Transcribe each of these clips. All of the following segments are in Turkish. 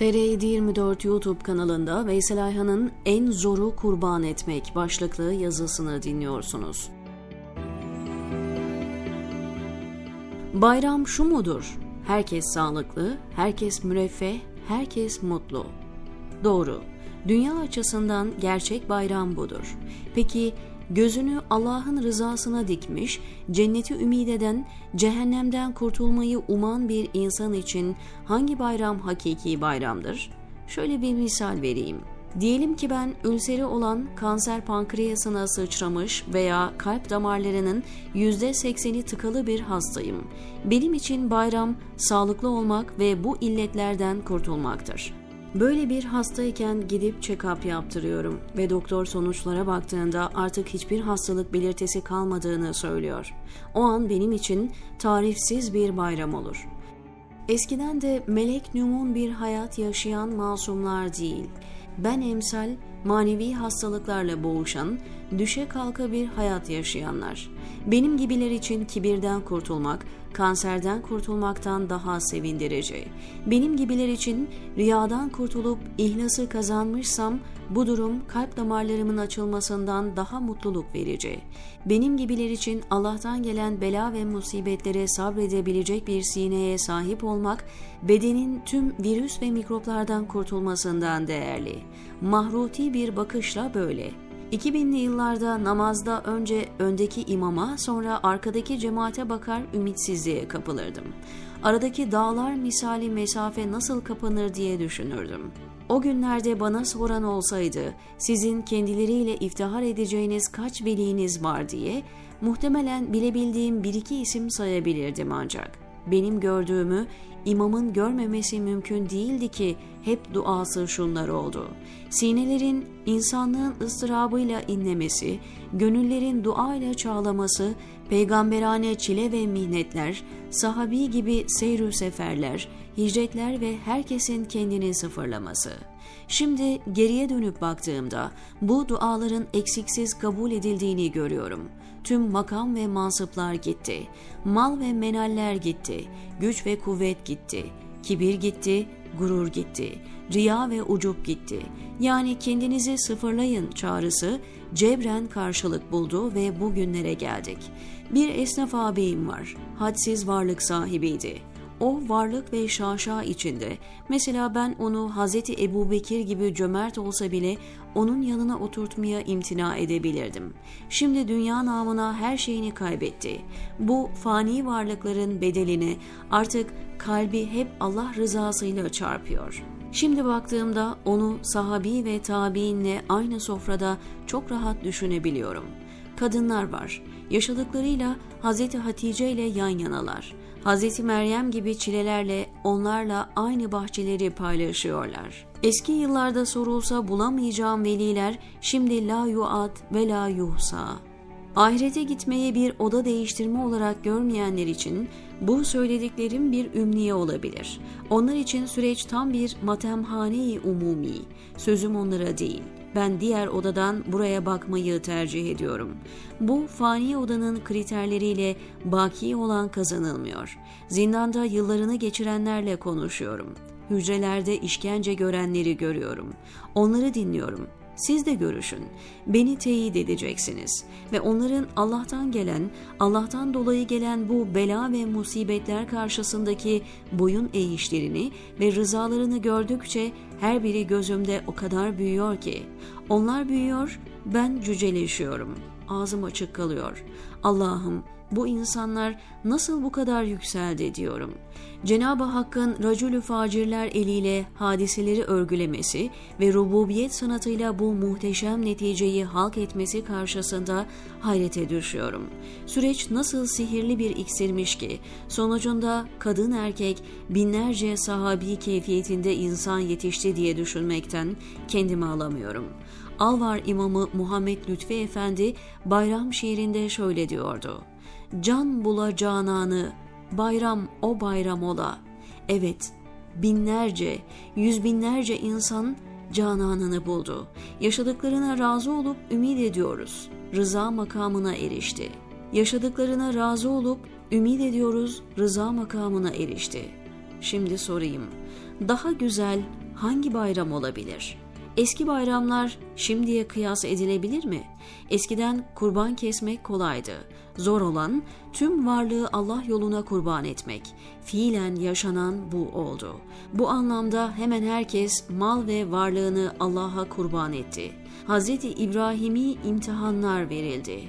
TR 24 YouTube kanalında Veysel Ayhan'ın En Zoru Kurban Etmek başlıklı yazısını dinliyorsunuz. Bayram şu mudur? Herkes sağlıklı, herkes müreffeh, herkes mutlu. Doğru. Dünya açısından gerçek bayram budur. Peki gözünü Allah'ın rızasına dikmiş, cenneti ümid eden, cehennemden kurtulmayı uman bir insan için hangi bayram hakiki bayramdır? Şöyle bir misal vereyim. Diyelim ki ben ülseri olan kanser pankreasına sıçramış veya kalp damarlarının %80'i tıkalı bir hastayım. Benim için bayram sağlıklı olmak ve bu illetlerden kurtulmaktır. Böyle bir hastayken gidip check-up yaptırıyorum ve doktor sonuçlara baktığında artık hiçbir hastalık belirtisi kalmadığını söylüyor. O an benim için tarifsiz bir bayram olur. Eskiden de melek numun bir hayat yaşayan masumlar değil, ben emsal manevi hastalıklarla boğuşan, düşe kalka bir hayat yaşayanlar. Benim gibiler için kibirden kurtulmak, kanserden kurtulmaktan daha sevindirici. Benim gibiler için riyadan kurtulup ihlası kazanmışsam bu durum kalp damarlarımın açılmasından daha mutluluk verici. Benim gibiler için Allah'tan gelen bela ve musibetlere sabredebilecek bir sineye sahip olmak, bedenin tüm virüs ve mikroplardan kurtulmasından değerli. Mahruti bir bakışla böyle. 2000'li yıllarda namazda önce öndeki imama sonra arkadaki cemaate bakar ümitsizliğe kapılırdım. Aradaki dağlar misali mesafe nasıl kapanır diye düşünürdüm. O günlerde bana soran olsaydı sizin kendileriyle iftihar edeceğiniz kaç veliniz var diye muhtemelen bilebildiğim bir iki isim sayabilirdim ancak. Benim gördüğümü imamın görmemesi mümkün değildi ki hep duası şunlar oldu. Sinelerin insanlığın ıstırabıyla inlemesi, gönüllerin duayla çağlaması, peygamberane çile ve mihnetler, sahabi gibi seyrü seferler, hicretler ve herkesin kendini sıfırlaması. Şimdi geriye dönüp baktığımda bu duaların eksiksiz kabul edildiğini görüyorum. Tüm makam ve mansıplar gitti. Mal ve menaller gitti. Güç ve kuvvet gitti. Kibir gitti, gurur gitti. Riya ve ucup gitti. Yani kendinizi sıfırlayın çağrısı cebren karşılık buldu ve bugünlere geldik. Bir esnaf ağabeyim var. Hadsiz varlık sahibiydi o varlık ve şaşa içinde. Mesela ben onu Hazreti Ebu Bekir gibi cömert olsa bile onun yanına oturtmaya imtina edebilirdim. Şimdi dünya namına her şeyini kaybetti. Bu fani varlıkların bedelini artık kalbi hep Allah rızasıyla çarpıyor. Şimdi baktığımda onu sahabi ve tabiinle aynı sofrada çok rahat düşünebiliyorum. Kadınlar var. Yaşadıklarıyla Hazreti Hatice ile yan yanalar. Hz. Meryem gibi çilelerle onlarla aynı bahçeleri paylaşıyorlar. Eski yıllarda sorulsa bulamayacağım veliler şimdi la yuat ve la yuhsa. Ahirete gitmeyi bir oda değiştirme olarak görmeyenler için bu söylediklerim bir ümniye olabilir. Onlar için süreç tam bir matemhane-i umumi. Sözüm onlara değil.'' Ben diğer odadan buraya bakmayı tercih ediyorum. Bu fani odanın kriterleriyle baki olan kazanılmıyor. Zindanda yıllarını geçirenlerle konuşuyorum. Hücrelerde işkence görenleri görüyorum. Onları dinliyorum. Siz de görüşün. Beni teyit edeceksiniz ve onların Allah'tan gelen, Allah'tan dolayı gelen bu bela ve musibetler karşısındaki boyun eğişlerini ve rızalarını gördükçe her biri gözümde o kadar büyüyor ki. Onlar büyüyor, ben cüceleşiyorum. Ağzım açık kalıyor. Allah'ım bu insanlar nasıl bu kadar yükseldi diyorum. Cenab-ı Hakk'ın racülü facirler eliyle hadiseleri örgülemesi ve rububiyet sanatıyla bu muhteşem neticeyi halk etmesi karşısında hayrete düşüyorum. Süreç nasıl sihirli bir iksirmiş ki sonucunda kadın erkek binlerce sahabi keyfiyetinde insan yetişti diye düşünmekten kendimi alamıyorum. Alvar imamı Muhammed Lütfi Efendi bayram şiirinde şöyle diyordu can bula cananı, bayram o bayram ola. Evet, binlerce, yüz binlerce insan cananını buldu. Yaşadıklarına razı olup ümit ediyoruz. Rıza makamına erişti. Yaşadıklarına razı olup ümit ediyoruz rıza makamına erişti. Şimdi sorayım. Daha güzel, hangi bayram olabilir? Eski bayramlar şimdiye kıyas edilebilir mi? Eskiden kurban kesmek kolaydı. Zor olan tüm varlığı Allah yoluna kurban etmek. Fiilen yaşanan bu oldu. Bu anlamda hemen herkes mal ve varlığını Allah'a kurban etti. Hz. İbrahim'i imtihanlar verildi.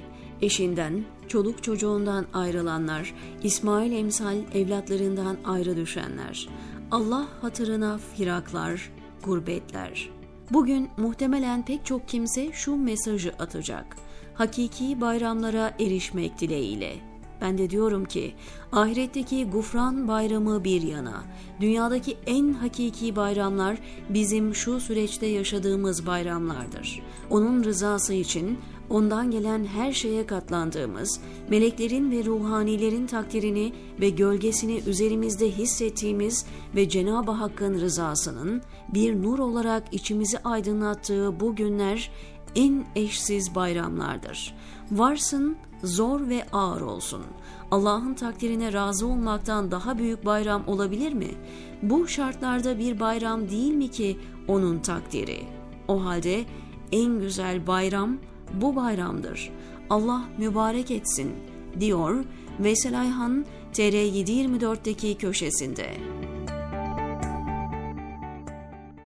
Eşinden, çoluk çocuğundan ayrılanlar, İsmail emsal evlatlarından ayrı düşenler, Allah hatırına firaklar, gurbetler. Bugün muhtemelen pek çok kimse şu mesajı atacak. Hakiki bayramlara erişmek dileğiyle. Ben de diyorum ki ahiretteki gufran bayramı bir yana, dünyadaki en hakiki bayramlar bizim şu süreçte yaşadığımız bayramlardır. Onun rızası için ondan gelen her şeye katlandığımız, meleklerin ve ruhanilerin takdirini ve gölgesini üzerimizde hissettiğimiz ve Cenab-ı Hakk'ın rızasının bir nur olarak içimizi aydınlattığı bu günler en eşsiz bayramlardır. Varsın zor ve ağır olsun. Allah'ın takdirine razı olmaktan daha büyük bayram olabilir mi? Bu şartlarda bir bayram değil mi ki onun takdiri? O halde en güzel bayram bu bayramdır. Allah mübarek etsin, diyor Veysel Ayhan TR724'deki köşesinde.